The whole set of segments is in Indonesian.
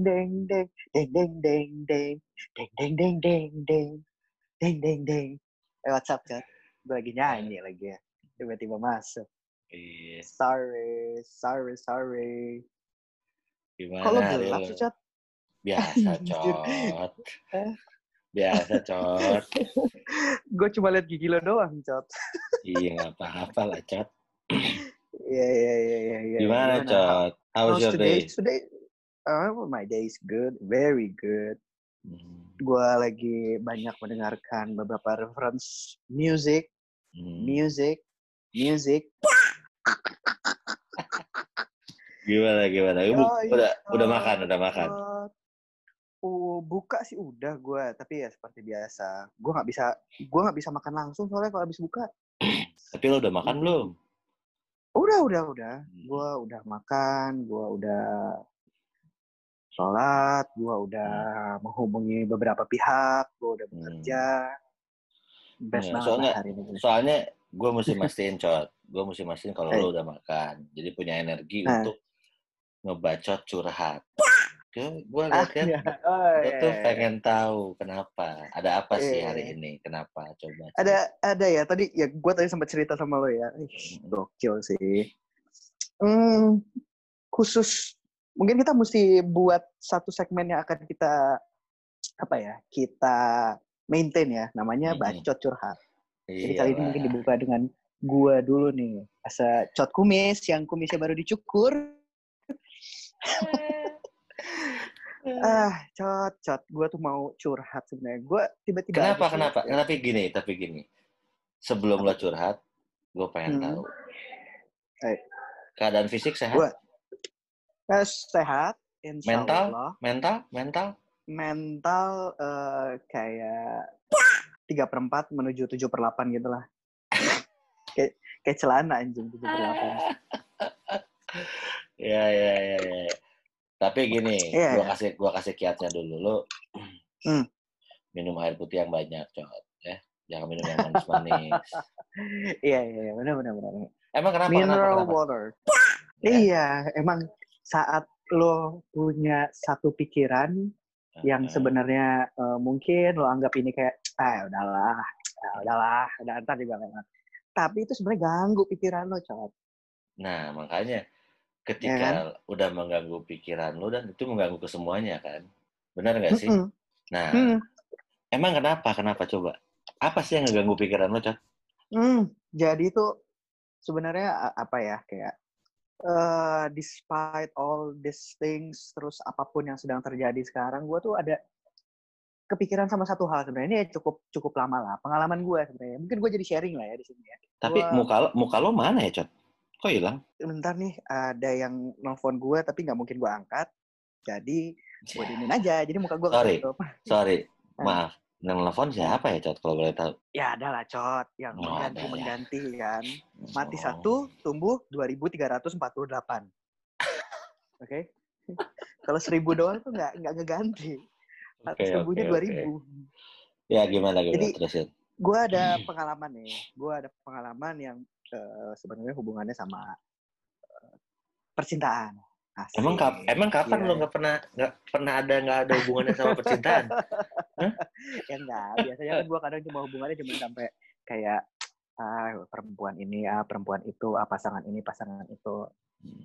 deng deng deng deng deng deng deng deng deng deng deng deng deng deng deng eh WhatsApp kan gue lagi nyanyi lagi ya tiba-tiba masuk Iya. sorry sorry sorry Gimana kalau gelap sih chat Biasa. Cot. Eh. Biasa, Cot. gue cuma liat gigi lo doang cot Iya, nggak apa-apa lah, Cot. iya iya iya iya iya. Gimana, Cot? How was your today? day? Today, oh, my day is good, very good. Hmm. Gue lagi banyak mendengarkan beberapa reference music, Hmm. music, music. Gimana, gimana? Oh, iya, udah, udah Cot. makan, udah makan. Oh, buka sih udah gue, tapi ya seperti biasa. Gue nggak bisa, gue nggak bisa makan langsung soalnya kalau habis buka. Tapi lo udah makan belum? Udah, udah, udah. Hmm. Gue udah makan, gue udah sholat, gue udah menghubungi beberapa pihak, gue udah Hmm. bekerja. Best Iya, banget soalnya- hari ini. Soalnya gue mesti mastiin, Cot. Gue mesti mastiin kalau Eh. lo udah makan. Jadi punya energi Nah. untuk ngebacot curhat. Gue Ah, iya. Oh, gue iya, tuh iya. pengen tahu kenapa. Ada apa sih Iya, hari ini? Kenapa? Coba. Ada ada ya tadi ya gue tadi sempat cerita sama lo ya. Ih, Hmm. gokil sih. Hmm, khusus mungkin kita mesti buat satu segmen yang akan kita apa ya kita maintain ya namanya Hmm. bacot curhat. Jadi Iya kali ini mungkin dibuka dengan gua dulu nih. Asa cot kumis yang kumisnya baru dicukur. ah, cot, cot. Gua tuh mau curhat sebenarnya. Gua tiba-tiba Kenapa? Kenapa? ya. Tapi gini, tapi gini. Sebelum lo curhat, gue pengen Hmm. tahu. Eh. Keadaan fisik sehat? Gua- Eh, sehat, insya Mental? Allah. Mental? Mental? Mental eh, kayak tiga per empat menuju tujuh per delapan gitu lah. kayak kayak celana anjing tujuh per delapan. Ya, ya, ya, ya. Tapi gini, Iya, gua iya. kasih gua kasih kiatnya dulu. Lo Hmm. minum air putih yang banyak, Cot. Ya, jangan minum yang manis-manis. Iya iya iya, benar benar benar. Emang kenapa? Mineral kenapa, kenapa? water. Ya. Iya, emang saat lo punya satu pikiran yang sebenarnya eh, mungkin lo anggap ini kayak ah udahlah, ah, udahlah, udah ntar juga lewat. Tapi itu sebenarnya ganggu pikiran lo, cowok. Nah, makanya ketika Ya kan? udah mengganggu pikiran lo dan itu mengganggu ke semuanya kan. Benar nggak sih? Mm-mm. Nah, Hmm, emang kenapa? Kenapa coba? Apa sih yang ngeganggu pikiran lo, Cot? hmm. Jadi itu sebenarnya apa ya kayak eh despite all these things terus apa pun yang sedang terjadi sekarang gue tuh ada kepikiran sama satu hal sebenarnya ini cukup cukup lama lah pengalaman gue sebenarnya mungkin gue jadi sharing lah ya di sini ya Tapi Gua- muka lo, muka lo mana ya, Cot? Kok hilang? bentar nih ada yang nelfon gue tapi nggak mungkin gue angkat jadi gue diemin aja jadi muka gue Sorry. Sorry, Ah. maaf. Yang telepon siapa ya, Cot? Kalau boleh tahu. ya ada lah cot yang Oh, ada mengganti ya. mengganti kan mati Oh. satu tumbuh 2348 oke kalau seribu doang tuh nggak nggak ngeganti Oke, seribunya dua oke. ribu Ya, gimana, gimana? Jadi- Terusin. gue ada pengalaman nih gue ada pengalaman yang eh, sebenarnya hubungannya sama eh, percintaan Asik. Emang kap emang kapan Iya. lo nggak pernah nggak pernah ada nggak ada hubungannya sama percintaan? ya enggak biasanya kan gue kadang cuma hubungannya cuma sampai kayak ah perempuan ini ah perempuan itu ah pasangan ini pasangan itu.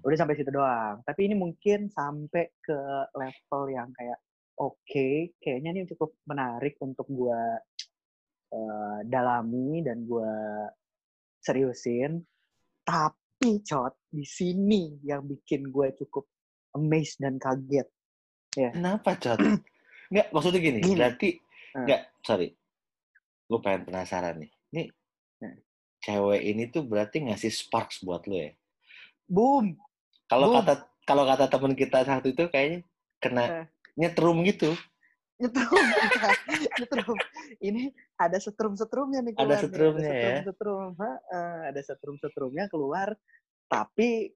Udah sampai situ doang. Tapi ini mungkin sampai ke level yang kayak oke kayaknya ini cukup menarik untuk gue eh, dalami dan gue seriusin. Tapi cot di sini yang bikin gue cukup amazed dan kaget. Kenapa, Cot? Nggak, maksudnya gini, Gini. berarti Hmm. nggak, sorry. Gue pengen penasaran nih. Nih, Hmm. cewek ini tuh berarti ngasih sparks buat lo ya? boom Kalau kata kalau kata teman kita satu itu kayaknya kena Eh. nyetrum gitu. nyetrum nyetrum ini ada setrum setrumnya nih Ada keluar nih. setrumnya ada ya? setrum setrum ada setrum setrumnya keluar tapi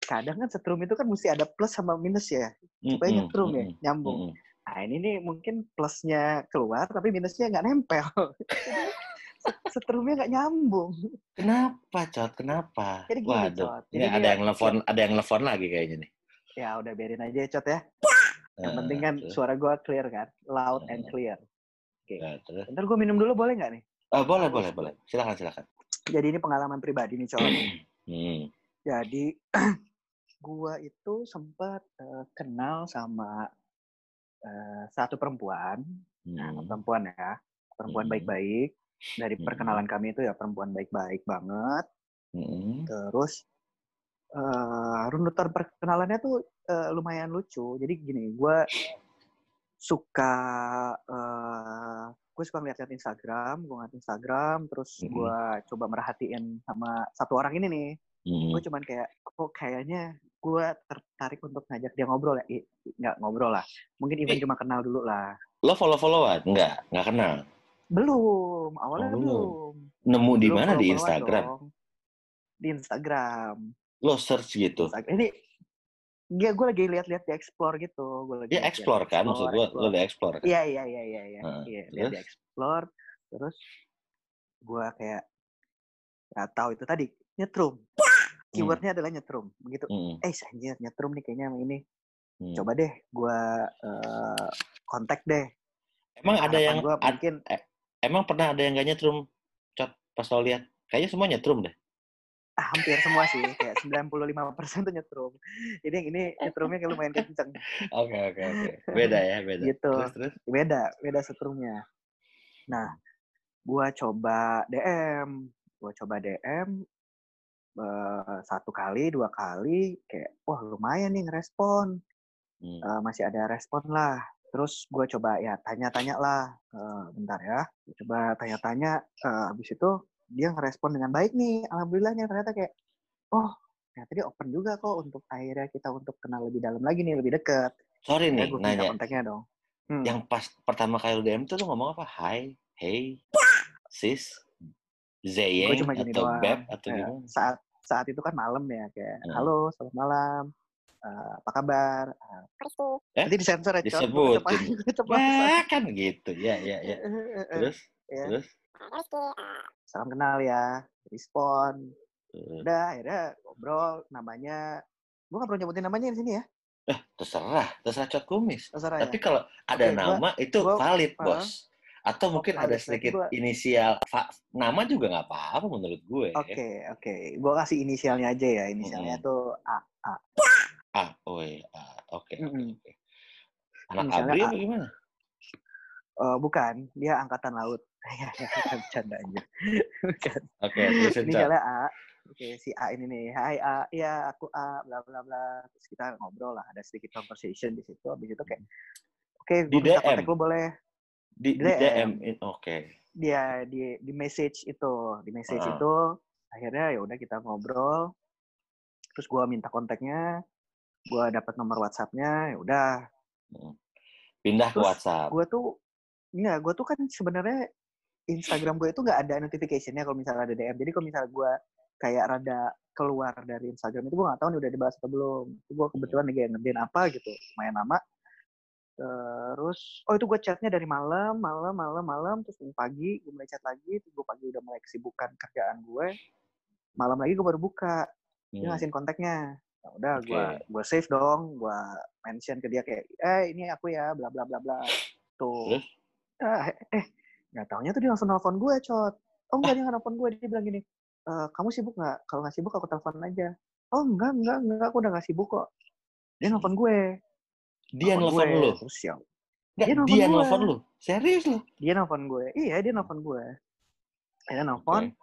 kadang kan setrum itu kan mesti ada plus sama minus ya supaya Mm-mm, nyetrum ya nyambung mm-mm. Nah ini nih mungkin plusnya keluar tapi minusnya nggak nempel Set- setrumnya nggak nyambung Kenapa, Cot? Kenapa? Jadi gini, Waduh. Cot. Ini ada yang telepon, ada yang telepon lagi kayaknya nih. ya udah biarin aja cot ya Yang Nah, penting kan suara gue clear kan, loud and Nah. clear. Nah, terus? Ntar gue minum dulu boleh nggak nih? Oh, boleh, boleh, boleh. Silakan, silakan. Jadi ini pengalaman pribadi nih cowok. Hmm. Jadi gua itu sempat eh, kenal sama eh, satu perempuan, nah, Hmm. perempuan ya, perempuan Hmm. baik-baik. Dari Hmm. perkenalan kami itu ya perempuan baik-baik banget. Hmm. Terus eh runutan perkenalannya tuh eh, lumayan lucu. Jadi gini, gua suka eh gue suka ngeliat Instagram, gue ngeliat Instagram, terus Mhm. gua coba merhatiin sama satu orang ini nih. Hmm. gue cuman kayak kok kayaknya gue tertarik untuk ngajak dia ngobrol ya nggak ngobrol lah mungkin even Eh. cuma kenal dulu lah Lo follow-followan? Enggak, enggak kenal. belum awalnya Oh, belum. belum Nemu di mana di Instagram? dong. di Instagram Lo search gitu. Instagram. ini ya gue lagi lihat-lihat di explore gitu gue lagi Ya explore kan maksud gua, lo di explore kan. iya iya iya iya iya iya lihat di explore terus gue kayak nggak tahu itu tadi nyetrum keywordnya adalah nyetrum begitu Hmm. eh anjir nyetrum nih kayaknya ini Hmm. coba deh gue eh, kontak deh Emang ada Harapan yang gua ad- mungkin emang pernah ada yang gak nyetrum? Cot, pas lo lihat. Kayaknya semua nyetrum deh. ah, hampir semua sih kayak 95% tuh nyetrum jadi yang ini nyetrumnya kayak lumayan kenceng Oke, oke, oke. Beda ya, beda. Gitu. Terus, terus? beda beda setrumnya nah gue coba DM gue coba DM eh, satu kali dua kali kayak wah lumayan nih ngerespon Hmm. Eh, masih ada respon lah terus gue coba ya tanya-tanya lah Eh, bentar ya Gua coba tanya-tanya Eh, habis itu dia ngerespon dengan baik nih alhamdulillahnya ternyata kayak oh ternyata dia open juga kok untuk akhirnya kita untuk kenal lebih dalam lagi nih lebih dekat Sorry ya nih, gue nanya. kontaknya dong Hmm. Yang pas pertama kali DM tuh lo ngomong apa? Hai, hey, sis, Zeyeng, cuma gini atau doang Beb, atau Ya, gimana? saat saat itu kan malam ya kayak Hmm. halo selamat malam Eh, apa kabar Eh, Eh? nanti disensor ya keceplosan. Ya kan gitu, ya, ya, ya. Eh, Terus, ya. terus, salam kenal ya respon terus. udah akhirnya ngobrol namanya gue gak perlu nyebutin namanya di sini ya Eh, terserah, terserah cot kumis. terserah Tapi ya kalau ada gua- nama itu gua- valid, uh, bos. Atau mungkin ada sedikit gua- inisial. Nama juga nggak apa-apa menurut gue. oke oke gue kasih inisialnya aja ya inisialnya Mm-mm. tuh A oh iya. Ah, Oke, oke, Mm-mm. oke. Anak Abri A. apa gimana? Eh, bukan dia angkatan laut ya bukan bercanda aja bukan Oke, terus Cot. inisialnya A oke si A ini nih hai A ya aku A bla bla bla terus kita ngobrol lah ada sedikit conversation di situ habis itu kayak oke Di gue minta DM? kontak lu boleh Di, di DM. DM. in- Oke. dia di di message itu di message Ah. itu akhirnya ya udah kita ngobrol terus gua minta kontaknya gua dapat nomor WhatsAppnya ya udah Pindah ke Terus WhatsApp. gua tuh Enggak, gua tuh kan sebenarnya Instagram gue itu nggak ada notification-nya kalau misalnya ada DM. Jadi kalau misalnya gua kayak rada keluar dari Instagram itu gua nggak tahu nih udah dibahas atau belum. Itu gue kebetulan lagi ngerjain apa gitu, lumayan lama. Terus, oh itu gue chatnya dari malam, malam, malam, malam, terus pagi gue mulai chat lagi, terus gue pagi udah mulai kesibukan kerjaan gue. Malam lagi gue baru buka, dia Hmm. ngasihin kontaknya. Ya udah, Oke. gue gue save dong, gue mention ke dia kayak, eh ini aku ya, bla bla bla bla. Tuh. Ah, eh, eh, nggak taunya tuh dia langsung nelfon gue, cot. Oh enggak, dia nggak nelfon gue. Dia bilang gini, e, kamu sibuk nggak? Kalau nggak sibuk aku telepon aja. Oh enggak, enggak, enggak, aku udah nggak sibuk kok. Dia nelfon gue. Dia nelfon gue. lu. Terus ya, Nggak, Dia nelfon dia nelfon lu. Serius lu? dia nelfon gue. Iya, dia nelfon gue. Akhirnya nelfon, Oke.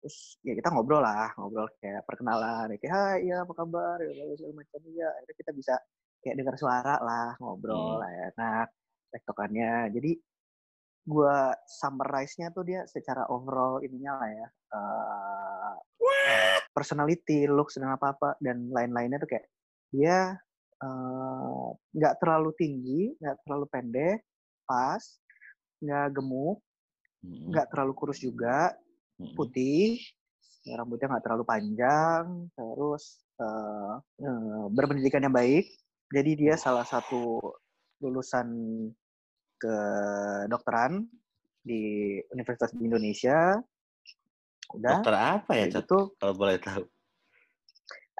terus ya kita ngobrol lah, ngobrol kayak perkenalan, kayak hai, iya apa kabar, ya lalu segala macam ya. Akhirnya kita bisa kayak dengar suara lah, ngobrol Hmm. lah, enak, tektokannya. Jadi gua summarize-nya tuh dia secara overall ininya lah ya. eh, personality, looks dan apa apa dan lain-lainnya tuh kayak dia nggak terlalu tinggi, nggak terlalu pendek, pas, nggak gemuk, Hmm. nggak terlalu kurus juga, Hmm. putih, ya, rambutnya nggak terlalu panjang, terus eh, eh, berpendidikan yang baik. Jadi dia salah satu lulusan kedokteran di Universitas di Indonesia. Udah, Dokter apa ya, gitu. Kalau boleh tahu.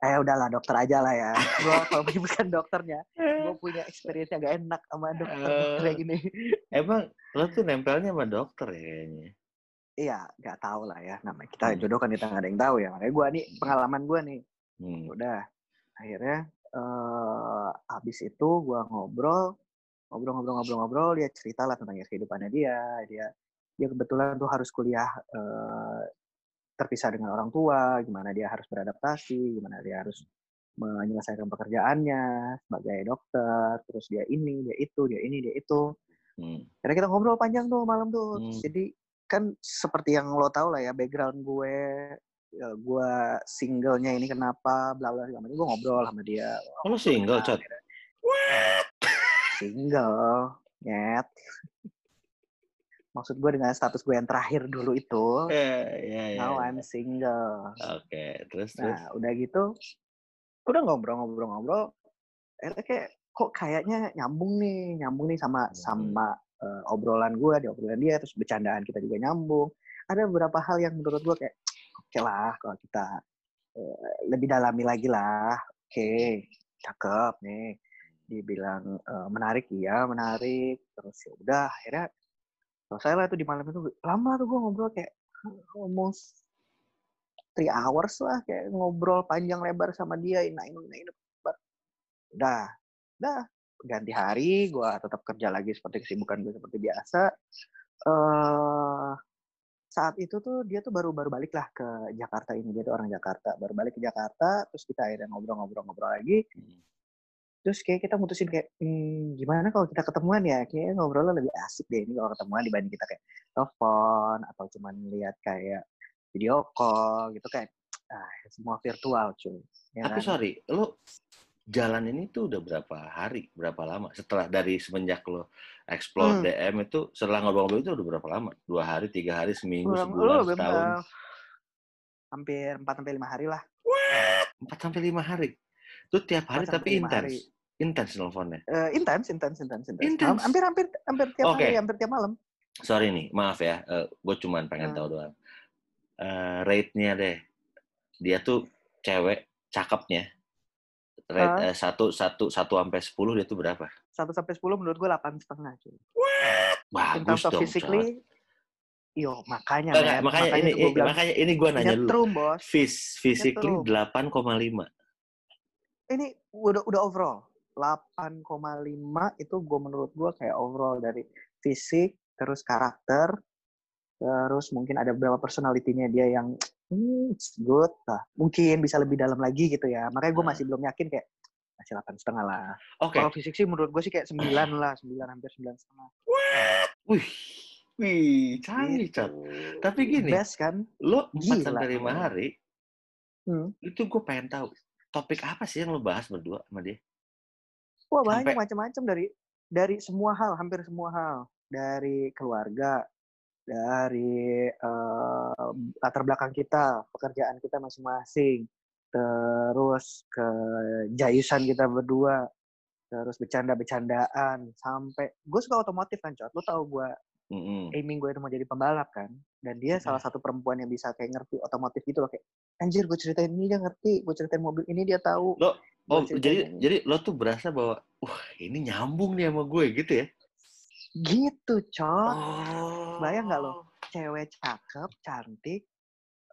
Eh udahlah dokter aja lah ya. Gua kalau menyebutkan dokternya, gue punya experience yang gak enak sama dokter Eh. kayak gini. Emang lo tuh nempelnya sama dokter ya kayaknya. Iya, nggak tahu lah ya. Namanya kita Hmm. jodoh kan kita nggak ada yang tahu ya. Makanya gue nih pengalaman gue nih. Hmm. Udah, akhirnya eh habis itu gue ngobrol, ngobrol-ngobrol-ngobrol-ngobrol. Dia cerita lah tentang kehidupannya dia. Dia dia kebetulan tuh harus kuliah eh, terpisah dengan orang tua. Gimana dia harus beradaptasi, gimana dia harus menyelesaikan pekerjaannya sebagai dokter. Terus dia ini, dia itu, dia ini, dia itu. Hmm. Karena kita ngobrol panjang tuh malam tuh. Hmm. Jadi kan seperti yang lo tau lah ya background gue, ya, gue singlenya ini kenapa, bla bla segala macam. Gue ngobrol sama dia. Oh, lo single, Cot? Single, nyet. Maksud gue dengan status gue yang terakhir dulu itu, Eh, ya, ya. now ya. I'm single. Oke, terus terus. Nah, udah gitu, udah ngobrol-ngobrol-ngobrol, akhirnya kayak kok kayaknya nyambung nih, nyambung nih sama Hmm. sama eh, obrolan gue, di obrolan dia, terus bercandaan kita juga nyambung. Ada beberapa hal yang menurut gue kayak oke lah kalau kita eh, lebih dalami lagi lah, oke, cakep nih, dibilang eh, menarik iya menarik, terus ya udah akhirnya selesai lah tuh di malam itu lama tuh gue ngobrol kayak almost three hours lah kayak ngobrol panjang lebar sama dia ini ini ini udah udah ganti hari gue tetap kerja lagi seperti kesibukan gue seperti biasa. Eh saat itu tuh dia tuh baru baru balik lah ke Jakarta ini dia tuh orang Jakarta baru balik ke Jakarta terus kita akhirnya ngobrol-ngobrol-ngobrol lagi. Hmm. Terus kayak kita mutusin kayak hmm, gimana kalau kita ketemuan ya kayak ngobrolnya lebih asik deh ini kalau ketemuan dibanding kita kayak telepon atau cuman lihat kayak video call gitu kan ah, semua virtual cuy ya Tapi kan? sorry, lo jalan ini tuh udah berapa hari, berapa lama? Setelah dari semenjak lo explore Hmm. DM itu, setelah ngobrol-ngobrol itu udah berapa lama? Dua hari, tiga hari, seminggu, Kurang- sebulan, lu setahun? bener. hampir 4 sampai 5 hari lah. Empat sampai lima hari. Itu tiap hari 4 sampai tapi lima intens. Intens nelfonnya. Eh, intens, intens, intens, intens. Intens. Hampir, hampir, hampir tiap Oke. hari, hampir tiap malam. Sorry nih, maaf ya. gue cuman pengen Hmm. tahu doang. Eh, rate-nya deh. Dia tuh cewek cakepnya. Rate eh, satu satu satu sampai sepuluh dia tuh berapa? 1 sampai 10 menurut gue 8 setengah cuy. In Bagus dong. Physically, yo makanya, Enggak, men. makanya, ini, gua bilang, makanya ini gue nanya dulu. nyetrum, bos. Phys, physically Nyetrum. 8,5. Ini udah udah overall. 8,5 itu gue menurut gue kayak overall dari fisik, terus karakter, terus mungkin ada beberapa personality-nya dia yang hmm, it's good lah. Mungkin bisa lebih dalam lagi gitu ya. Makanya gue Hmm. masih belum yakin kayak masih delapan setengah lah. Oke. Kalau fisik sih menurut gue sih kayak 9 lah, 9 hampir 9 setengah. Wih. Wih, canggih, Gitu. Cat. Tapi gini, Best kan? lo 4 Gila. sampai 5 hari, Hmm. itu gue pengen tahu. Topik apa sih yang lo bahas berdua sama dia? Wah banyak macam-macam dari dari semua hal, hampir semua hal. Dari keluarga, dari eh, latar belakang kita, pekerjaan kita masing-masing, terus ke jayusan kita berdua, terus bercanda-bercandaan, sampai gue suka otomotif kan, Cot. Lu tahu gue Mm-mm. aiming gue itu mau jadi pembalap kan, dan dia salah satu perempuan yang bisa kayak ngerti otomotif gitu loh kayak anjir gue ceritain ini dia ngerti, gue ceritain mobil ini dia tahu. Lo- Oh, jadi ini. jadi lo tuh berasa bahwa wah ini nyambung nih sama gue gitu ya? gitu, Cot. Oh. Bayang nggak lo? cewek cakep, cantik,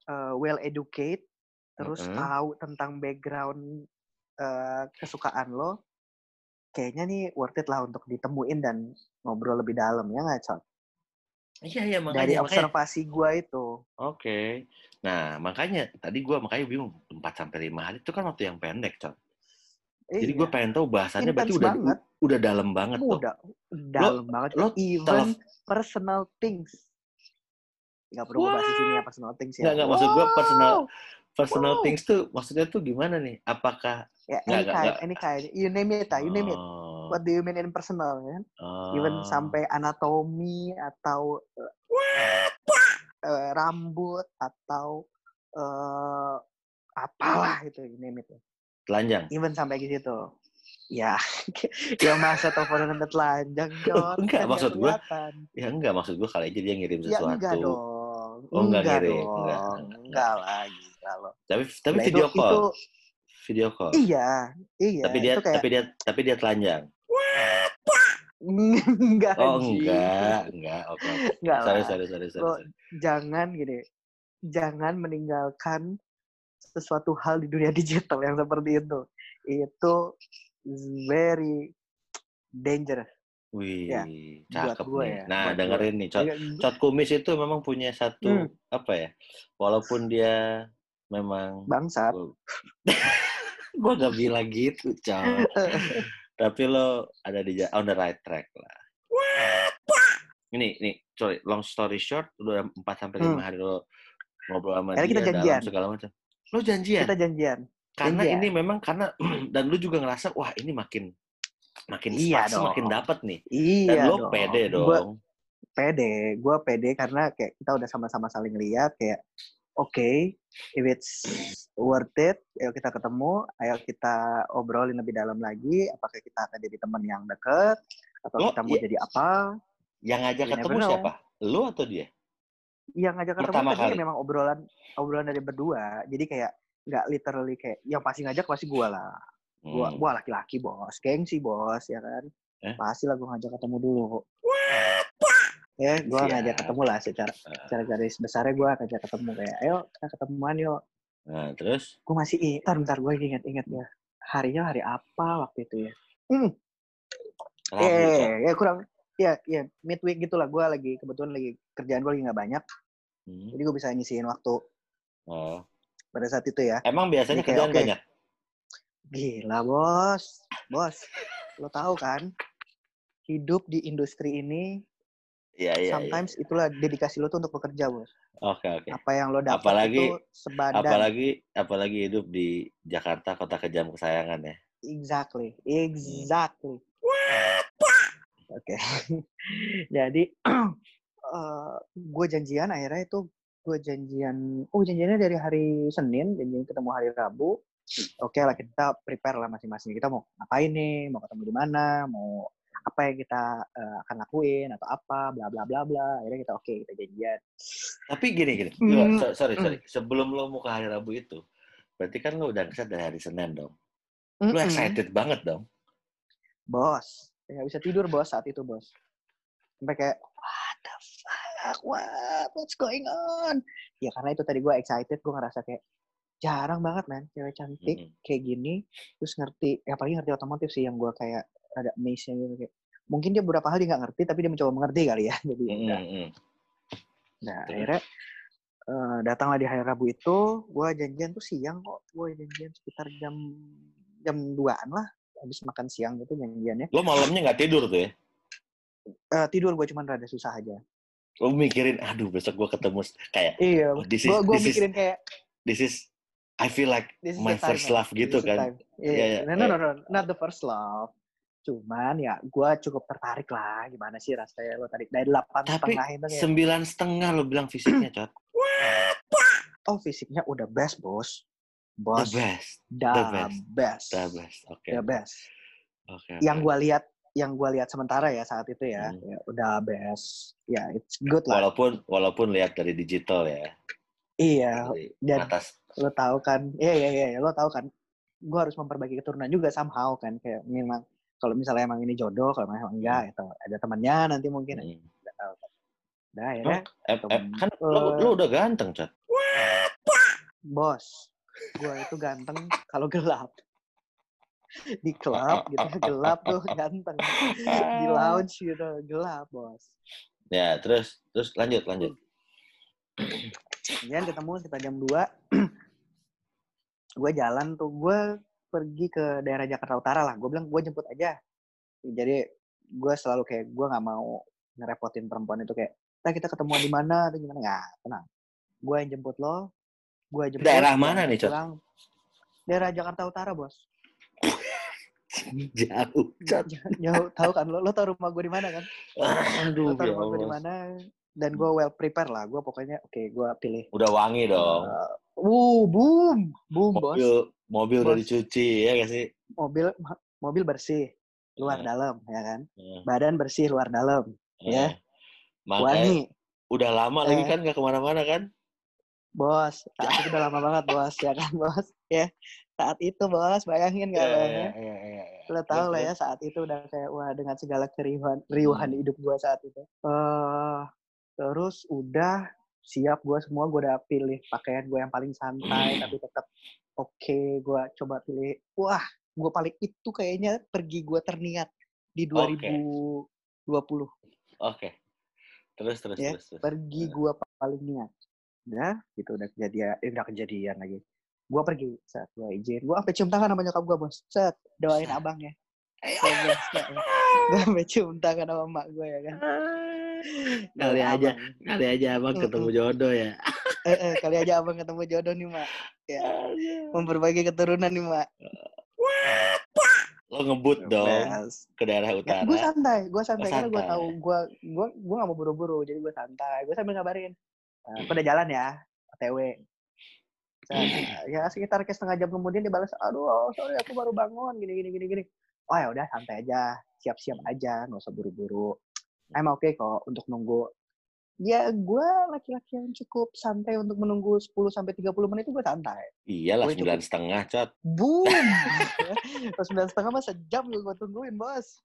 eh, well educated, terus Mm-mm. tahu tentang background eh, kesukaan lo, kayaknya nih worth it lah untuk ditemuin dan ngobrol lebih dalam ya nggak cok? Iya iya makanya Dari makanya. observasi gua itu. Oke. Nah, makanya tadi gue makanya bingung 4 sampai 5 hari itu kan waktu yang pendek, Con. Jadi gue Iya, pengen tahu bahasannya berarti intens udah banget. udah dalam banget tuh. udah dalam banget. lo Even telef- personal things. Gak perlu gue bahas di sini ya personal things ya. Nggak, nggak, maksud gua personal-! Personal Wow. things tuh maksudnya tuh gimana nih? Apakah Ya, any nggak, kind, nggak. any kind. You name it, ah, you name it. Oh, What do you mean in personal? Kan? Even oh. sampai anatomi atau eh, rambut atau eh, apalah itu you name it. Telanjang. Even sampai ke situ. Ya, ya masa teleponan sampai telanjang, Jot. Enggak, Kan maksud gua, kelihatan. Ya enggak, maksud gue kali aja dia ngirim Ya sesuatu. enggak dong. Oh, enggak ngirim, dong. enggak, Enggak, enggak. lagi. Kalau Tapi tapi Nah, video itu, call. itu video call. Iya, iya. tapi dia kayak tapi dia tapi dia telanjang. enggak Oh enggak, enggak. Oke. oke. Enggak Sorry, sorry, sorry, sorry. Sorry. jangan gini. Jangan meninggalkan sesuatu hal di dunia digital yang seperti itu. Itu very dangerous. Wih, Ya, cakep gue nih. ya, Nah, buat dengerin nih, Cot. Iya, Cot kumis itu memang punya satu Hmm. apa ya? Walaupun dia memang Bangsat. gue gak bilang gitu, Cot. Tapi lo ada di on the right track lah. Ini, nih, sorry, long story short, udah 4 sampai 5 Hmm. hari lo ngobrol sama Akhirnya dia kita dalam segala macam. Lo janjian. Kita janjian. karena janjian. ini memang karena dan lu juga ngerasa wah ini makin makin Iya makin dong. dapet nih. Iya Dan lo dong. pede dong. Gua pede. Gue pede karena kayak kita udah sama-sama saling lihat kayak oke, if it's worth it, ayo kita ketemu, ayo kita obrolin lebih dalam lagi. Apakah kita akan jadi teman yang deket atau Lo, kita mau iya. jadi apa? Yang ngajak ketemu know. siapa? Lu atau dia? Yang ngajak ketemu tadi memang obrolan obrolan dari berdua. Jadi kayak nggak literally kayak yang pasti ngajak pasti gue lah. Gua, Hmm. gua laki-laki bos, gengsi bos, ya kan. Eh? Pasti lah gua ngajak ketemu dulu. Ya, gua Siap. ngajak ketemu lah secara Ah. secara garis besarnya gua ngajak ketemu kayak, ayo kita ketemuan yuk. Nah, terus Gua masih ingat, bentar gue ingat-ingat ya. Harinya hari apa waktu itu ya? Hmm, Rabu, eh, ya kurang, ya, ya midweek gitulah. Gua lagi kebetulan lagi kerjaan gua lagi nggak banyak, Hmm. jadi gua bisa ngisiin waktu Oh. pada saat itu ya. Emang biasanya kerjaan oke. banyak? Gila bos, bos, lo tahu kan? Hidup di industri ini Iya, iya, iya. sometimes itulah dedikasi lo tuh untuk bekerja bos Oke, oke. apa yang lo dapat Apalagi- itu sebadan Apalagi apalagi hidup di Jakarta, kota kejam kesayangan ya. exactly exactly oke jadi gue janjian akhirnya itu gue janjian oh janjiannya dari hari Senin janjian ketemu hari Rabu oke lah kita prepare lah masing-masing kita mau ngapain nih mau ketemu di mana mau apa yang kita eh, akan lakuin atau apa bla bla bla bla akhirnya kita oke kita janjian Tapi gini gini, Hmm. Gua- so- sorry sorry. Sebelum lo mau ke hari Rabu itu, berarti kan lo udah keset dari hari Senin dong. Lo Mm-mm. excited banget dong. bos nggak bisa tidur bos saat itu bos sampai kayak what what what's going on ya karena itu tadi gue excited gue ngerasa kayak jarang banget man cewek cantik Mm-mm. kayak gini terus ngerti ya paling ngerti otomotif sih yang gue kayak ada amaze gitu kayak mungkin dia beberapa hal dia nggak ngerti tapi dia mencoba mengerti kali ya jadi udah. Mm-mm. nah Terus? akhirnya eh, datanglah di hari Rabu itu gue janjian tuh siang kok gue janjian sekitar jam jam 2an lah habis makan siang gitu janjiannya Lo malamnya nggak tidur tuh ya? Eh, tidur gue cuman rada susah aja Lo mikirin, aduh besok gue ketemu kayak Iya, Oh, this is- gue gue this is- mikirin kayak this is I feel like my the time, first love gitu the kan. Iya, Iya, iya, no, no, iya. no, no, not the first love. Cuman ya, gue cukup tertarik lah. Gimana sih rasanya lo tadi dari delapan Tapi setengah itu sembilan setengah lo bilang fisiknya, Cot. oh fisiknya udah best bos, The bos, best, the, the best, best. the best. Oke. the best. Oke. Yang oke. gue lihat, yang gue lihat sementara ya saat itu ya, Hmm. ya udah best. Ya, it's good lah. Walaupun walaupun lihat dari digital ya. Iya, Dari dan atas. lo tahu kan, iya iya iya, lo tahu kan, gue harus memperbaiki keturunan juga somehow kan, kayak memang kalau misalnya emang ini jodoh, kalau emang enggak, itu ada temannya nanti mungkin Mm. nggak tahu kan. Nah, Eh, eh, kan lo, lo udah ganteng, Cot. bos, gue itu ganteng kalau gelap. Di klub gitu gelap tuh ganteng. Di lounge gitu gelap bos. Ya, terus terus lanjut lanjut. Kemudian ketemu sekitar jam 2 gue jalan tuh gue pergi ke daerah Jakarta Utara lah. Gue bilang gue jemput aja. Jadi gue selalu kayak gue nggak mau ngerepotin perempuan itu kayak, "Nah, kita ketemuan di mana atau gimana?" Nggak, tenang. Gue yang jemput lo. Gue jemput. Daerah mana nih, pulang. Daerah Jakarta Utara, bos. Jauh, Cot. Jauh, tahu kan lo? Lo tahu rumah gue di mana kan? Aduh, Lo tahu ya rumah gue di mana? Dan gue well prepare lah. Gue pokoknya oke, gue pilih. Udah wangi dong. Uh, boom, boom, bos. Mobil mobil udah dicuci ya gak sih? mobil mobil bersih luar Eh, dalam ya kan eh, badan bersih luar dalam eh. Ya. Makanya wangi udah lama lagi Eh. kan gak ke mana-mana kan? bos itu udah lama banget bos ya kan bos ya saat itu bos bayangin Iya, nggak lo iya, iya, iya, iya. lo tau Terus, lah ya saat itu udah kayak wah dengan segala keriuhan riuhan Hmm. hidup gua saat itu eh terus udah siap gua semua gua udah pilih pakaian gua yang paling santai tapi tetap oke gua coba pilih wah gua paling itu kayaknya pergi gua terniat di Oke. 2020 Oke. Terus, terus, Ya, terus, terus. pergi gua paling niat udah gitu udah kejadian eh, udah kejadian lagi gua pergi saat gua izin gua sampai cium tangan sama nyokap gua bos set doain Set. abangnya gue sampai cium tangan sama emak gue ya kan Kali Doain aja, abang. kali aja abang ketemu jodoh ya. eh, eh, kali aja abang ketemu jodoh nih mak ya memperbaiki keturunan nih mak Lo ngebut dong Best. ke daerah Ya, utara. gue santai, gue santai Oh, karena gue santai. tahu gue gue gue gak mau buru-buru, jadi gue santai. Gue sambil ngabarin, "Eh, aku udah jalan ya, OTW. Set, ya sekitar kayak setengah jam kemudian dia balas, aduh oh, sorry aku baru bangun, gini gini gini gini. Oh ya udah santai aja, siap-siap aja, nggak usah buru-buru. I'm okay kok untuk nunggu. Ya gue laki-laki yang cukup santai untuk menunggu 10 sampai 30 menit itu gue santai. Iyalah sembilan setengah cot. Boom! Sembilan setengah mah sejam gue gue tungguin bos.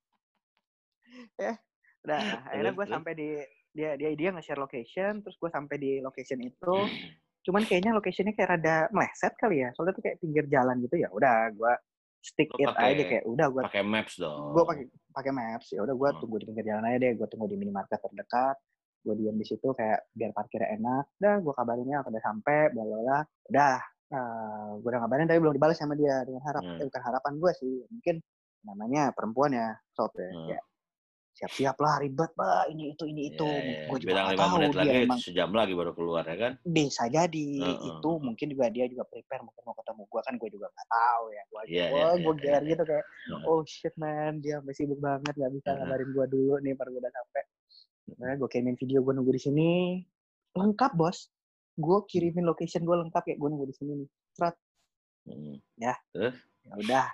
Ya, udah. Akhirnya gue sampai di dia dia dia nge-share location, terus gue sampai di location itu. Cuman kayaknya locationnya kayak rada meleset kali ya. Soalnya tuh kayak pinggir jalan gitu ya. Udah gue stick Lo it pakai- aja kayak udah gue Pakai maps dong. gue pakai pakai maps ya udah gue Hmm. tunggu di pinggir jalan aja deh gue tunggu di minimarket terdekat gue diam di situ kayak biar parkirnya enak udah gue kabarinnya aku udah sampai bla bla bla udah gue udah ngabarin tapi belum dibalas sama dia dengan harap Hmm. eh, bukan harapan gue sih mungkin namanya perempuan ya sob ya, Hmm. ya siap-siap lah ribet bah ini itu ini itu. Ya, ya. gue juga Bilang gak lima tahu menit dia lagi emang sejam lagi baru keluar ya kan? bisa jadi. Heeh, itu heeh. mungkin juga dia juga prepare mungkin mau ketemu gue kan gue juga nggak tahu ya. Gue Iya, gue iya, gue iya, gear iya. gitu kayak oh shit man dia sampai sibuk banget nggak bisa Heeh. ngabarin gue dulu nih baru gue udah sampai. Nah, gue kirimin video gue nunggu di sini. Lengkap bos. Gue kirimin location gue lengkap kayak gue nunggu di sini nih. Hmm. ya. Udah.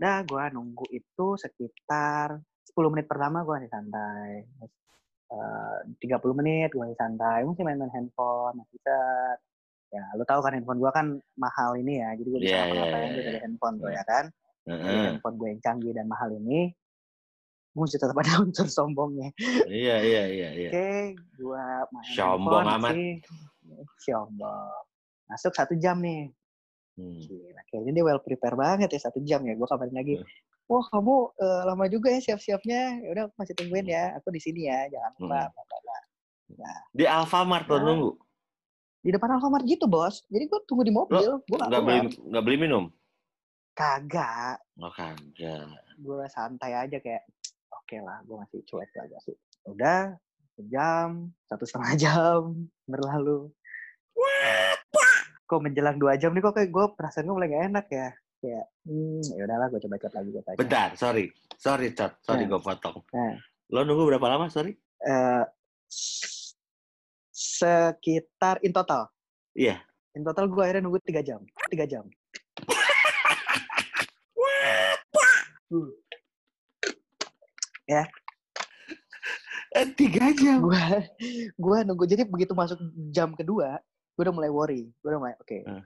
Udah gue nunggu itu sekitar 10 menit pertama gue masih santai Terus, eh, 30 menit gue masih santai masih main-main handphone masih set ya lu tahu kan handphone gue kan mahal ini ya jadi gue bisa Iya, ngapa-ngapain iya, gue iya. dari handphone tuh Iya. ya kan dari Heeh. handphone gue yang canggih dan mahal ini mesti tetap ada unsur sombongnya Iya, iya, iya, iya. oke gue main Sombong handphone amat. sih sombong masuk satu jam nih Hmm. Gila, kayaknya dia well prepare banget ya satu jam ya. Gue kabarin lagi. Hmm. Wah kamu eh, lama juga ya siap-siapnya. Ya udah masih tungguin ya. Aku di sini ya. Jangan lupa. Hmm. bla. Di Alfamart lo Ya. nunggu? Di depan Alfamart gitu bos. Jadi gue tunggu di mobil. Gue gak Nggak beli, nggak beli minum? Kagak. Oh kagak. Gue santai aja kayak. Oke lah. Gue masih cuek aja sih. Udah. Sejam. Satu setengah jam. Berlalu. Kok menjelang dua jam nih kok kayak gue perasaan gue mulai gak enak ya. Kayak. Hmm, ya udahlah gue coba chat lagi gue tanya. Bentar, sorry. Sorry, Cot. Sorry Nah. gue potong. Nah. Lo nunggu berapa lama, sorry? eh s- sekitar in total. Iya. In total gue akhirnya nunggu tiga jam. Tiga jam. Hmm. Eh, tiga jam. Gue gue nunggu jadi begitu masuk jam kedua, gue udah mulai worry. Gue udah mulai oke. Hmm.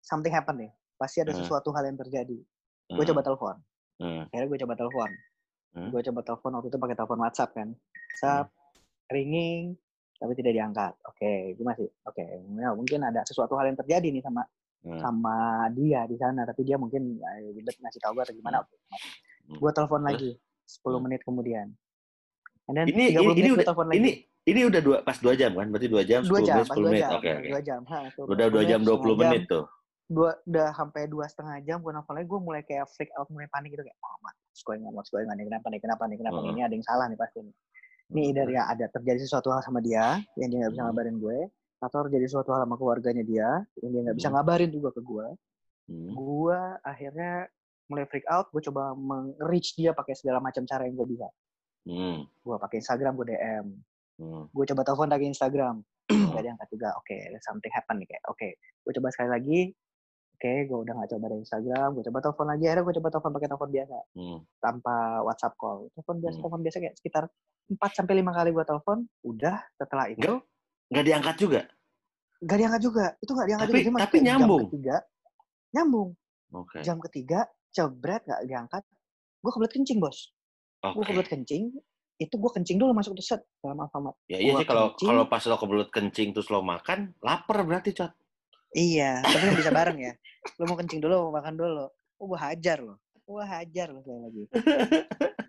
Something happen nih. Pasti ada Hmm. sesuatu hal yang terjadi. Gue Hmm. coba telepon. Hmm. Akhirnya gue coba telepon. Hmm. Gue coba telepon waktu itu pakai telepon WhatsApp kan. WhatsApp, ringing, tapi tidak diangkat. Oke, gue masih oke. Ya, mungkin ada sesuatu hal yang terjadi nih sama Hmm. sama dia di sana tapi dia mungkin eh, ribet ngasih tahu gue atau gimana Hmm. gue telepon lagi 10 Hmm. menit kemudian and then Ini, 30 ini, ini menit gue udah, telepon lagi ini, ini udah dua, pas dua jam kan? Berarti dua jam, dua 10 jam menit, pas 10 dua menit. jam Oke, oke. dua jam ha, tuh, Udah dua 10 jam, 20 setengah menit tuh. dua udah sampai dua setengah jam gue nelfon lagi gue mulai kayak freak out mulai panik gitu kayak oh going on what's going on nih kenapa nih kenapa nih kenapa nih Heeh. ini ada yang salah nih pasti nih nih dari ya ada terjadi sesuatu hal sama dia yang dia nggak bisa Hmm. ngabarin gue atau terjadi sesuatu hal sama keluarganya dia yang dia nggak bisa Hmm. ngabarin juga ke gue Hmm. gue akhirnya mulai freak out gue coba meng-reach dia pakai segala macam cara yang gue bisa Hmm. gue pakai Instagram gue DM Hmm. gue coba telepon lagi Instagram nggak diangkat juga oke something happen nih kayak oke gue coba sekali lagi oke gue udah nggak coba dari Instagram gue coba telepon lagi akhirnya gue coba telepon pakai telepon biasa Hmm. tanpa WhatsApp call telepon biasa Hmm. telepon biasa kayak sekitar 4 sampai lima kali gue telepon udah setelah itu Nggak diangkat juga? nggak diangkat juga itu nggak diangkat Tapi- juga masuk tapi kayak jam nyambung. ketiga nyambung Oke. Jam ketiga, cebret nggak diangkat. Gue kebelet kencing, bos. Gue Oke. kebelet kencing, itu gue kencing dulu masuk tuh set dalam Alfamart. Ya iya Gua sih kalau kencing. kalau pas lo kebelut kencing terus lo makan, lapar berarti, Cot. Iya, tapi kan bisa bareng ya. Lu mau kencing dulu, mau makan dulu. Oh, gue hajar loh. Gue hajar loh sekali lagi.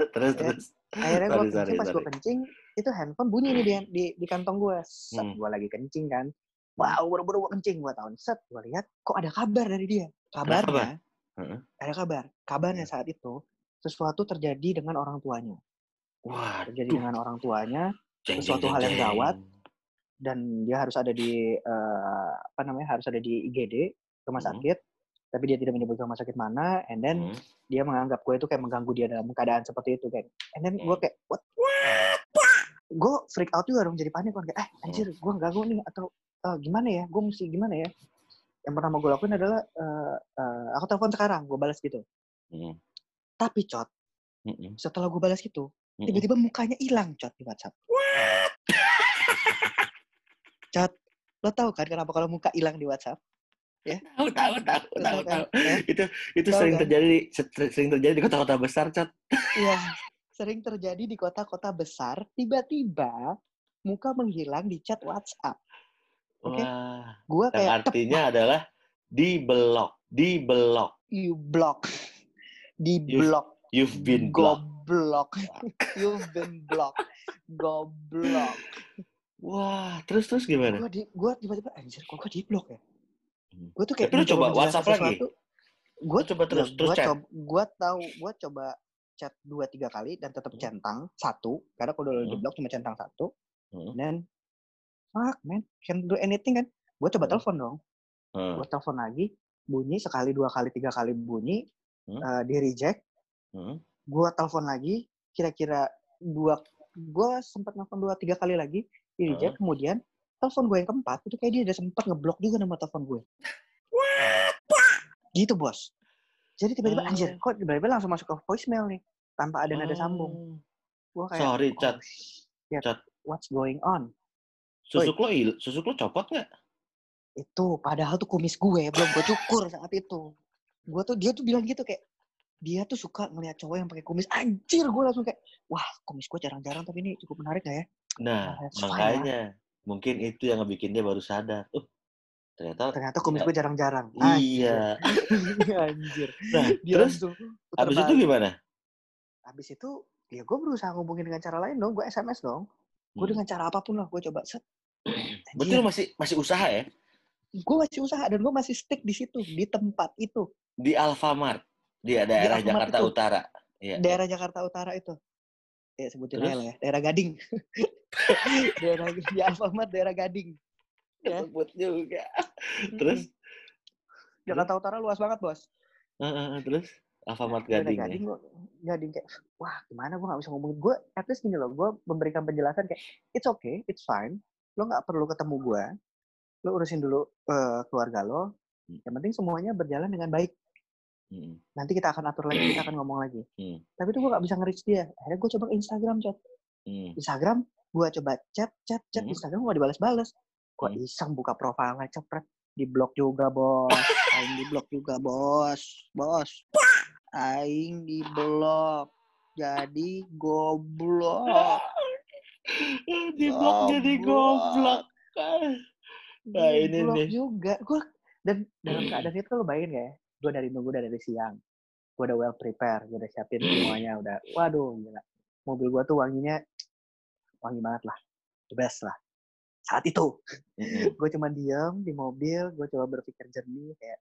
terus Ya. terus. Akhirnya gue kencing, sorry, pas gue kencing, itu handphone bunyi nih di, di, di kantong gue. Set, Hmm. gue lagi kencing kan. Wow, buru-buru gue kencing. Gue tahun set, gue lihat kok ada kabar dari dia. kabar? Kabarnya, Heeh. ada kabar. Kabarnya saat itu, sesuatu terjadi dengan orang tuanya. Wah, Terjadi dengan orang tuanya, jeng, sesuatu jeng, hal yang gawat. dan dia harus ada di eh, apa namanya harus ada di IGD rumah Hmm. sakit tapi dia tidak menyebut rumah sakit mana and then Hmm. dia menganggap gue itu kayak mengganggu dia dalam keadaan seperti itu kan and then gue Hmm. kayak what gue freak out juga dong jadi panik kan kayak eh anjir gue ganggu nih atau eh, gimana ya gue mesti gimana ya yang pertama gue lakuin adalah eh, eh, aku telepon sekarang gue balas gitu Hmm. tapi cot Mm-mm. setelah gue balas gitu. Tiba-tiba mukanya hilang cot di WhatsApp cot lo tahu kan kenapa kalau muka hilang di WhatsApp Tahu, tahu, tahu, Lo tahu, tahu kan? tahu. Ya? Itu itu Tahu sering kan? terjadi ser- sering terjadi di kota-kota besar, Cot. Iya, sering terjadi di kota-kota besar, tiba-tiba muka menghilang di chat WhatsApp. Oke. Wah, Gua kayak artinya adalah di blok, di blok. you block. Di You've block. You've been blocked. Goblok. You've been blocked. Goblok. Wah, terus terus gimana? Gua di gua tiba-tiba anjir kok gua di blok ya. Hmm. Gua tuh kayak Tapi lu coba WhatsApp lagi? Gua Lu coba terus- ya, terus gua chat? coba gua tahu gua coba chat dua tiga kali dan tetap Hmm. centang satu karena kalau udah di Hmm. blok cuma centang satu Hmm. dan fuck man can do anything kan gue coba Hmm. telepon dong Hmm. gue telepon lagi bunyi sekali dua kali tiga kali bunyi Hmm. eh, di reject Hmm. Gue telepon lagi kira-kira dua gue sempat nelfon dua tiga kali lagi di reject kemudian telepon gue yang keempat itu kayak dia udah sempat ngeblok juga nama telepon gue gitu bos jadi tiba-tiba Oh. anjir kok tiba-tiba langsung masuk ke voicemail nih tanpa ada nada sambung Oh. gue kayak Sorry, oh, Chat. shit, Chat. what's going on Susuk lo il, susuk lo copot nggak? itu padahal tuh kumis gue belum gue cukur saat itu gue tuh dia tuh bilang gitu kayak dia tuh suka ngelihat cowok yang pakai kumis. Anjir gue langsung kayak wah kumis gue jarang-jarang tapi ini cukup menarik gak ya? Nah, that's fine makanya mungkin itu yang ngebikin dia baru sadar. Uh, ternyata ternyata kumis gue jarang-jarang. Iya. Anjir. anjir. Nah, dia terus habis itu gimana? habis itu ya gue berusaha ngubungin dengan cara lain dong gue sms dong. Gue Hmm. dengan cara apa pun lah gue coba set. Lo masih masih usaha ya? Gue masih usaha dan gue masih stick di situ di tempat itu. Di Alfamart di daerah Alfamart Jakarta itu. Utara. Iya. daerah Jakarta Utara itu ya sebutin Terus? aja lah ya daerah Gading daerah di Alfamart daerah Gading ya. Sebut juga. Terus. Jakarta Utara luas banget bos eh, eh, terus Alfamart Daerah Gading ya. Gading gua- Gading kayak wah gimana gue gak bisa ngomongin gue at least gini loh gue memberikan penjelasan kayak it's okay it's fine lo nggak perlu ketemu gue lo urusin dulu eh, keluarga lo Hmm. yang penting semuanya berjalan dengan baik Hmm. nanti kita akan atur lagi kita akan ngomong lagi Hmm. tapi itu gue gak bisa nge-reach dia akhirnya gue coba Instagram chat Hmm. Instagram gue coba chat chat chat Hmm. Instagram gak dibalas-balas gue Hmm. iseng buka profilnya cepret di blok juga bos aing di blok juga bos bos aing di blok jadi goblok di blok jadi goblok. Nah, ini nih. juga gue dan dalam keadaan itu lo bayangin ya gue dari nunggu dari siang. Gue udah well prepare gue udah siapin semuanya udah waduh gila. Mobil gue tuh wanginya wangi banget lah the best lah saat itu. Gue cuma diam di mobil gue coba berpikir jernih kayak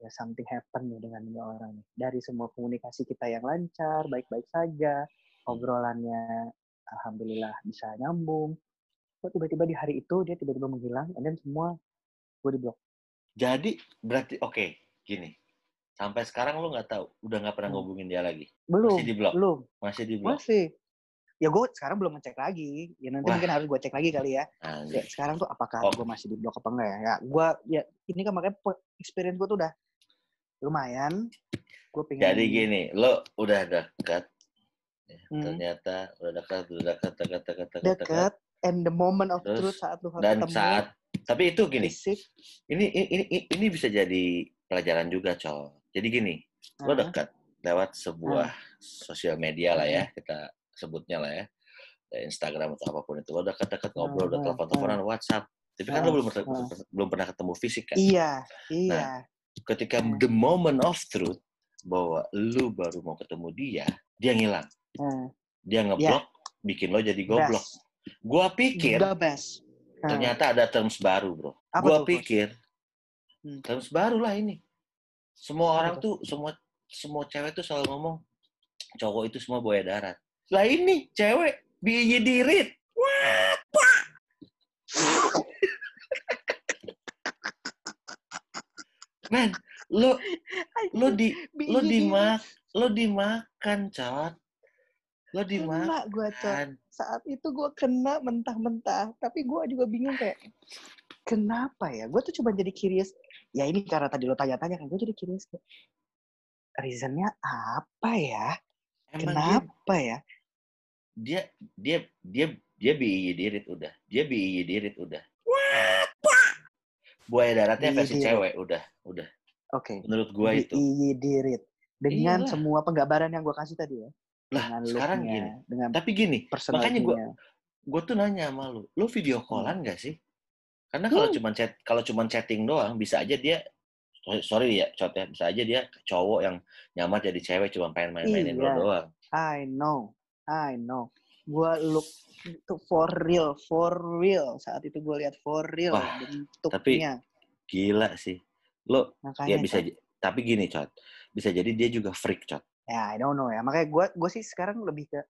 ya something happen nih dengan ini orang nih. Dari semua komunikasi kita yang lancar baik-baik saja obrolannya alhamdulillah bisa nyambung kok tiba-tiba di hari itu dia tiba-tiba menghilang and then semua gue di blok. Jadi berarti oke gini. Sampai sekarang lu nggak tahu, udah nggak pernah Hmm. ngubungin dia lagi. belum Masih di blok? belum Masih di blok. masih ya gue sekarang belum ngecek lagi ya nanti Wah. mungkin harus gue cek lagi kali ya Anjir. ya, sekarang tuh apakah Oh. gue masih di blok apa enggak ya ya gue ya ini kan makanya pe- experience gue tuh udah lumayan gue pengen Jadi gini, lo udah dekat, ya, Hmm. ternyata udah dekat, udah dekat, dekat, dekat, dekat, dekat. and the moment of Terus, truth saat lu Dan ketemu saat, tapi itu gini, fisik ini ini ini, ini bisa jadi pelajaran juga, Col. Jadi gini, lo Hah? dekat lewat sebuah sosial media lah ya, kita sebutnya lah ya, ya Instagram atau apa pun itu. Lo dekat-dekat ngobrol, udah Hmm, telepon-teleponan, WhatsApp. Tapi kan lo Hmm, belum pernah, hmm. belum pernah ketemu fisik kan. Iya, iya. Ketika Hmm. the moment of truth bahwa lu baru mau ketemu dia, dia ngilang. Hmm. Dia ngeblok, bikin lo jadi goblok. Best. Gua pikir The best. Hmm. ternyata ada terms baru, bro. Apa Gua tuh, pikir Hmm. terms baru lah ini. Semua orang tuh, semua semua cewek tuh selalu ngomong cowok itu semua buaya darat. Lah ini cewek biaya dirit. Wah, pak. Men, lo lo di lo dimak lo dimakan, cot. Lo dimakan. kena gue saat itu gue kena mentah-mentah tapi gue juga bingung kayak kenapa ya gue tuh cuma jadi curious ya ini karena tadi lo tanya-tanya kan gue jadi curious reasonnya apa ya Emang dia, kenapa ya dia dia dia dia biaya dirit udah. Dia biaya dirit udah. Buaya daratnya versi cewek udah, udah. oke Menurut gua itu. Di- dirit dengan Iyalah. semua penggambaran yang gue kasih tadi ya Lah, dengan sekarang gini. dengan Tapi gini, makanya gua personalitinya gue tuh nanya sama lu, lu video callan gak sih? Karena kalau Hmm. cuman chat, kalau cuman chatting doang, bisa aja dia, sorry- ya, cot ya, bisa aja dia cowok yang nyamar jadi cewek cuma pengen main-mainin Iya. doang. I know, I know. Gue look itu for real, for real. Saat itu gue lihat for real Wah, bentuknya. Gila sih, lo Makanya ya bisa, j- tapi gini cot, bisa jadi dia juga freak cot. ya I don't know ya. Makanya gue gue sih sekarang lebih ke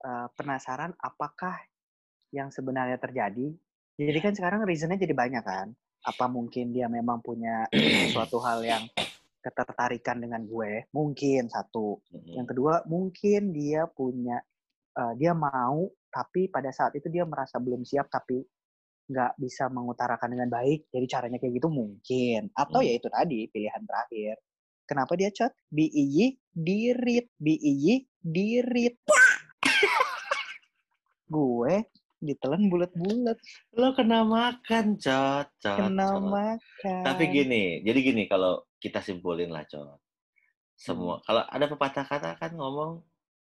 eh, penasaran apakah yang sebenarnya terjadi. Jadi kan sekarang reasonnya jadi banyak kan. Apa mungkin dia memang punya suatu hal yang ketertarikan dengan gue? Mungkin satu. Mm-mm. Yang kedua, mungkin dia punya, eh, dia mau, tapi pada saat itu dia merasa belum siap, tapi nggak bisa mengutarakan dengan baik. Jadi caranya kayak gitu mungkin. Atau Hmm. ya itu tadi, pilihan terakhir. Kenapa dia chat? BIY, dirit. BIY, dirit. gue ditelan bulat-bulat. Lo kena makan cot, cot, Kena cot. makan. Tapi gini, jadi gini kalau kita simpulin lah, Cot. Semua Hmm. kalau ada pepatah kata kan ngomong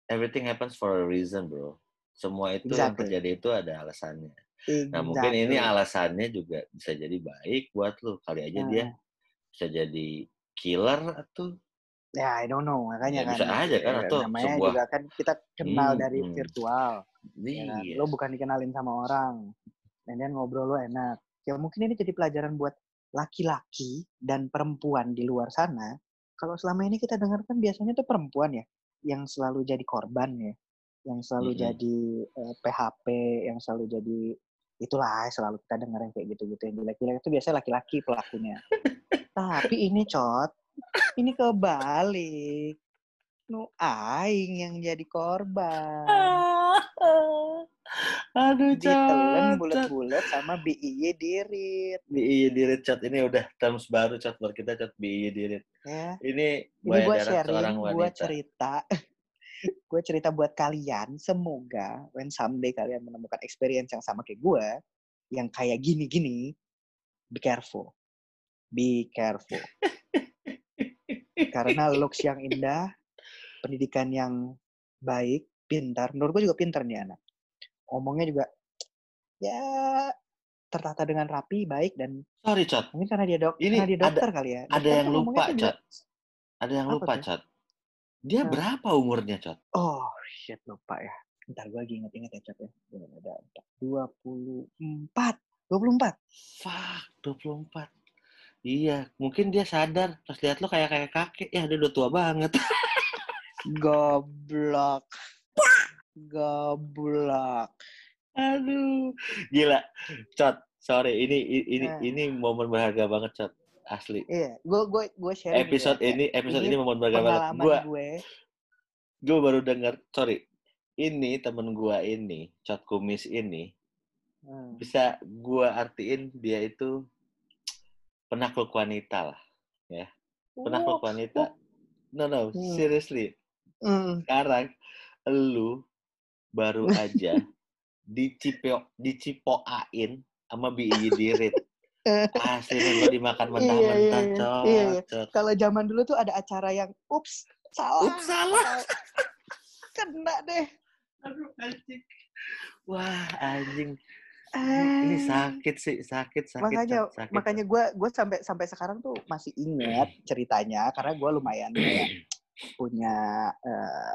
everything happens for a reason, bro. Semua itu yang Exactly. terjadi itu ada alasannya. Nah, mungkin ini Exactly. alasannya juga bisa jadi baik buat lu. Kali aja dia Nah, bisa jadi killer atau Ya, I don't know. Makanya Ya, kan. bisa aja kan, atau namanya sebuah- juga kan kita kenal Hmm, dari hmm. virtual. Ya kan? iya. Lo bukan dikenalin sama orang. Dan dia ngobrol lo enak. Ya mungkin ini jadi pelajaran buat laki-laki dan perempuan di luar sana. Kalau selama ini kita dengar kan biasanya tuh perempuan ya yang selalu jadi korban ya, yang selalu Mm-mm. jadi eh, PHP, yang selalu jadi itulah selalu kita dengar yang kayak gitu-gitu yang jelek-jelek itu biasanya laki-laki pelakunya. Tapi ini cot, ini kebalik. Nu aing yang jadi korban. Aduh, Ditelan Cot. bulat-bulat sama BIY dirit. BIY dirit chat ini udah terms baru chat buat kita chat BIY dirit. Ya. Ini Ini buaya gue darat sharing, seorang gue wanita. cerita. gue cerita buat kalian. Semoga when someday kalian menemukan experience yang sama kayak gue. Yang kayak gini-gini. Be careful. Be careful. Karena looks yang indah. Pendidikan yang baik. Pintar. Menurut gue juga pintar nih anak. Ngomongnya juga. Ya tertata dengan rapi, baik dan Sorry, Chat. mungkin karena dia dok, Ini karena dia ada- dokter kali ya. Ada yang lupa, Chat. Ada yang lupa, tuh? Chat. Dia Nah. berapa umurnya, Chat? Oh, shit lupa ya. Ntar gue lagi inget-inget ya, Cap ya. Ada 24. 24. Fuck, 24. Iya, mungkin dia sadar. Pas lihat lo kayak kayak kakek. Ya, dia udah tua banget. Goblok. Goblok. Aduh. Gila. Chat, sorry. Ini ini Nah. ini momen berharga banget, Chat. Asli. Iya, gue gue gue gitu Episode ya, ini episode ini ini momen berharga banget. Gua gue. gue baru dengar, sorry. Ini temen gua ini, Chat Kumis ini, Hmm. bisa gua artiin dia itu penakluk wanita lah. Penakluk Wah, wanita. No, no, Hmm. seriously. Hmm. Sekarang lu baru aja dicipo dicipoain sama BI Dirit. Asli lo dimakan Iya, mentah-mentah, iya, iya. Iya, iya. Kalau zaman dulu tuh ada acara yang ups salah. Ups, salah. Kena deh. Aduh, anjing. Wah, anjing. Ini Eh, sakit sih, sakit, sakit. makanya sakit. makanya gue gue sampai sampai sekarang tuh masih ingat ceritanya karena gue lumayan kayak punya eh,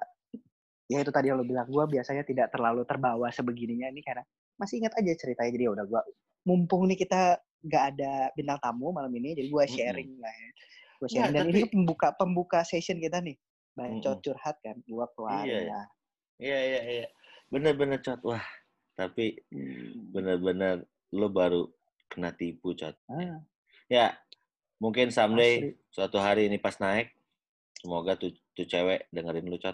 ya itu tadi yang lo bilang gue biasanya tidak terlalu terbawa sebegininya ini karena masih ingat aja ceritanya jadi ya udah gue mumpung nih kita nggak ada bintang tamu malam ini jadi gue sharing lah ya gue Nggak, sharing dan tapi- ini pembuka pembuka session kita nih bacot Mm-mm. curhat kan gue keluarin Iya, iya. lah Iya, iya, iya. Bener-bener, Cot. Wah, tapi Hmm. bener-bener lo baru kena tipu, Cot. Ah, Ya, mungkin someday, asli. suatu hari ini pas naik, semoga tuh, tuh cewek dengerin lu, Cot.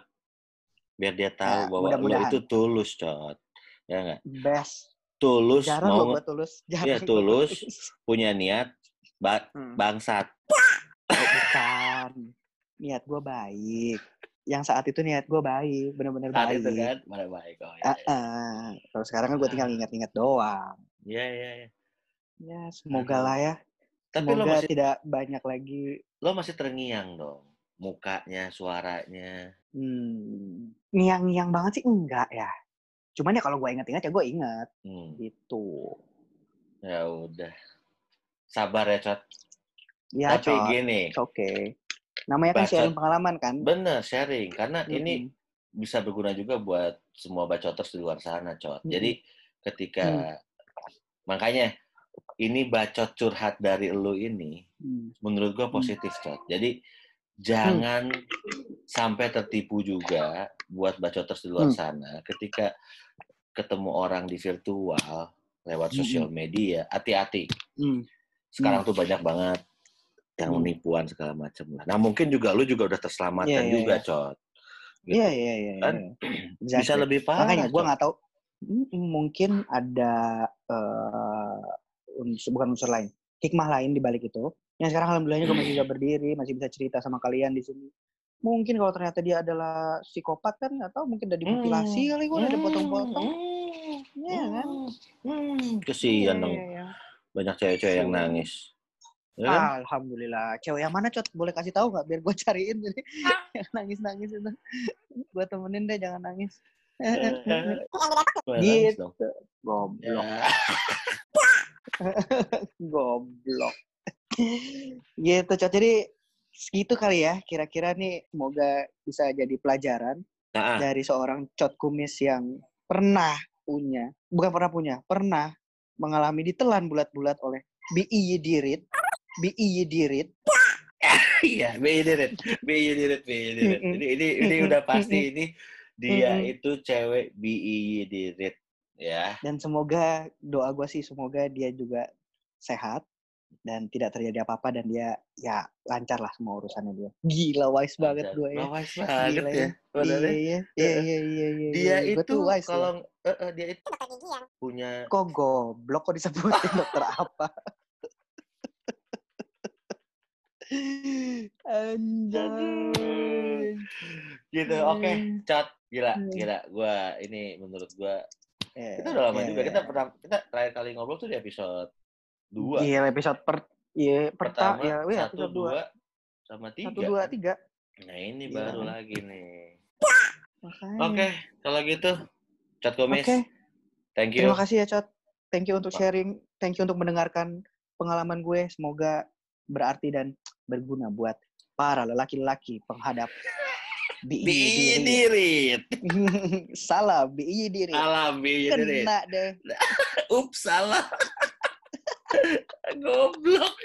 Biar dia tahu Ya, bahwa lu mudah-mudahan. itu tulus, Cot. Ya nggak? best Tulus, jarang mau lo tulus jarang Iya, gua tulus. tulus. punya niat, ba- Hmm. bangsat. Oh, bukan. Niat gue baik. Yang saat itu niat gue baik, bener-bener Saat baik. itu kan, mana baik. Oh, Ah, iya, ah. Kalau sekarang kan gue tinggal ingat-ingat doang. iya, iya. iya. Ya, semoga Aduh. lah ya. Tapi lo Semoga masih, tidak banyak lagi. lo masih terngiang dong. Mukanya, suaranya. Hmm, ngiang-ngiang banget sih enggak ya. Cuman ya kalau gue ingat-ingat ya gue ingat Hmm, gitu. ya udah. Sabar ya, Cot. Ya, Tapi Cot. gini, It's okay. Namanya kan Bacot. sharing pengalaman kan. bener sharing. Karena ini Mm-mm. bisa berguna juga buat semua bacoters di luar sana, Cot. Mm-mm. Jadi ketika, makanya ini bacot curhat dari lu ini, Hmm. menurut gua positif, Cot. Jadi jangan sampai tertipu juga buat bacoters di luar Hmm. sana ketika ketemu orang di virtual lewat Hmm. sosial media, hati-hati. Hmm. Sekarang tuh banyak banget yang Hmm. penipuan segala macam lah. Nah, mungkin juga lu juga udah terselamatkan Iya, iya, juga, iya. Cot. Gitu. Iya, iya, iya. Kan iya. Bisa lebih parah. Makanya gue nggak tahu. Mungkin ada eh, unsur, bukan unsur lain, hikmah lain di balik itu. Yang sekarang alhamdulillahnya gue masih bisa berdiri, masih bisa cerita sama kalian di sini. Mungkin kalau ternyata dia adalah psikopat kan nggak tahu mungkin udah dimutilasi Hmm. kali gue udah Hmm, dipotong-potong. hmm, Iya kan? hmm. Kesian dong. Iya, iya. Banyak cewek-cewek yang nangis. Ya kan? Alhamdulillah. Cewek yang mana cot? Boleh kasih tahu nggak biar gue cariin jadi yang nangis-nangis itu. gue temenin deh jangan nangis. Gitu. Goblok. Ya. Goblok. Gitu, Cot. Jadi segitu kali ya. Kira-kira nih semoga bisa jadi pelajaran Nah, dari seorang Cot Kumis yang pernah punya, bukan pernah punya, pernah mengalami ditelan bulat-bulat oleh BI Dirit. BI Dirit. iya, BI dirit, BI dirit, BI dirit. Ini ini ini udah pasti ini dia itu cewek BI dirit, ya. Dan semoga doa gue sih semoga dia juga sehat dan tidak terjadi apa-apa dan dia ya lancar lah semua urusannya dia. Gila wise banget gue ya. Wise banget Gila ya. ya. Ya. Iya, iya, iya, iya, iya, iya. Dia Gua itu kalau eh, eh, dia itu punya kok goblok kok disebutin dokter apa? Anjay. gitu. Oke, cat gila, Hmm. gila. Gua ini menurut gua Ya, kita udah lama ya, juga. ya. Kita pernah kita terakhir kali ngobrol tuh di episode 2. Iya, episode per Iya, pertama Pertama, ya, ya satu, episode dua. dua, sama tiga. Satu, dua, tiga. Nah ini Iya baru lagi nih. Makanya. Oke, kalau gitu, Cat Komis, Oke. thank you. Terima kasih ya, Cot. Thank you untuk sharing. Thank you untuk mendengarkan pengalaman gue. Semoga berarti dan berguna buat para lelaki-lelaki penghadap BI Bi diri. dirit. Salah, BI diri. Salah bi dirit. Kena deh. Ups, salah. Goblok.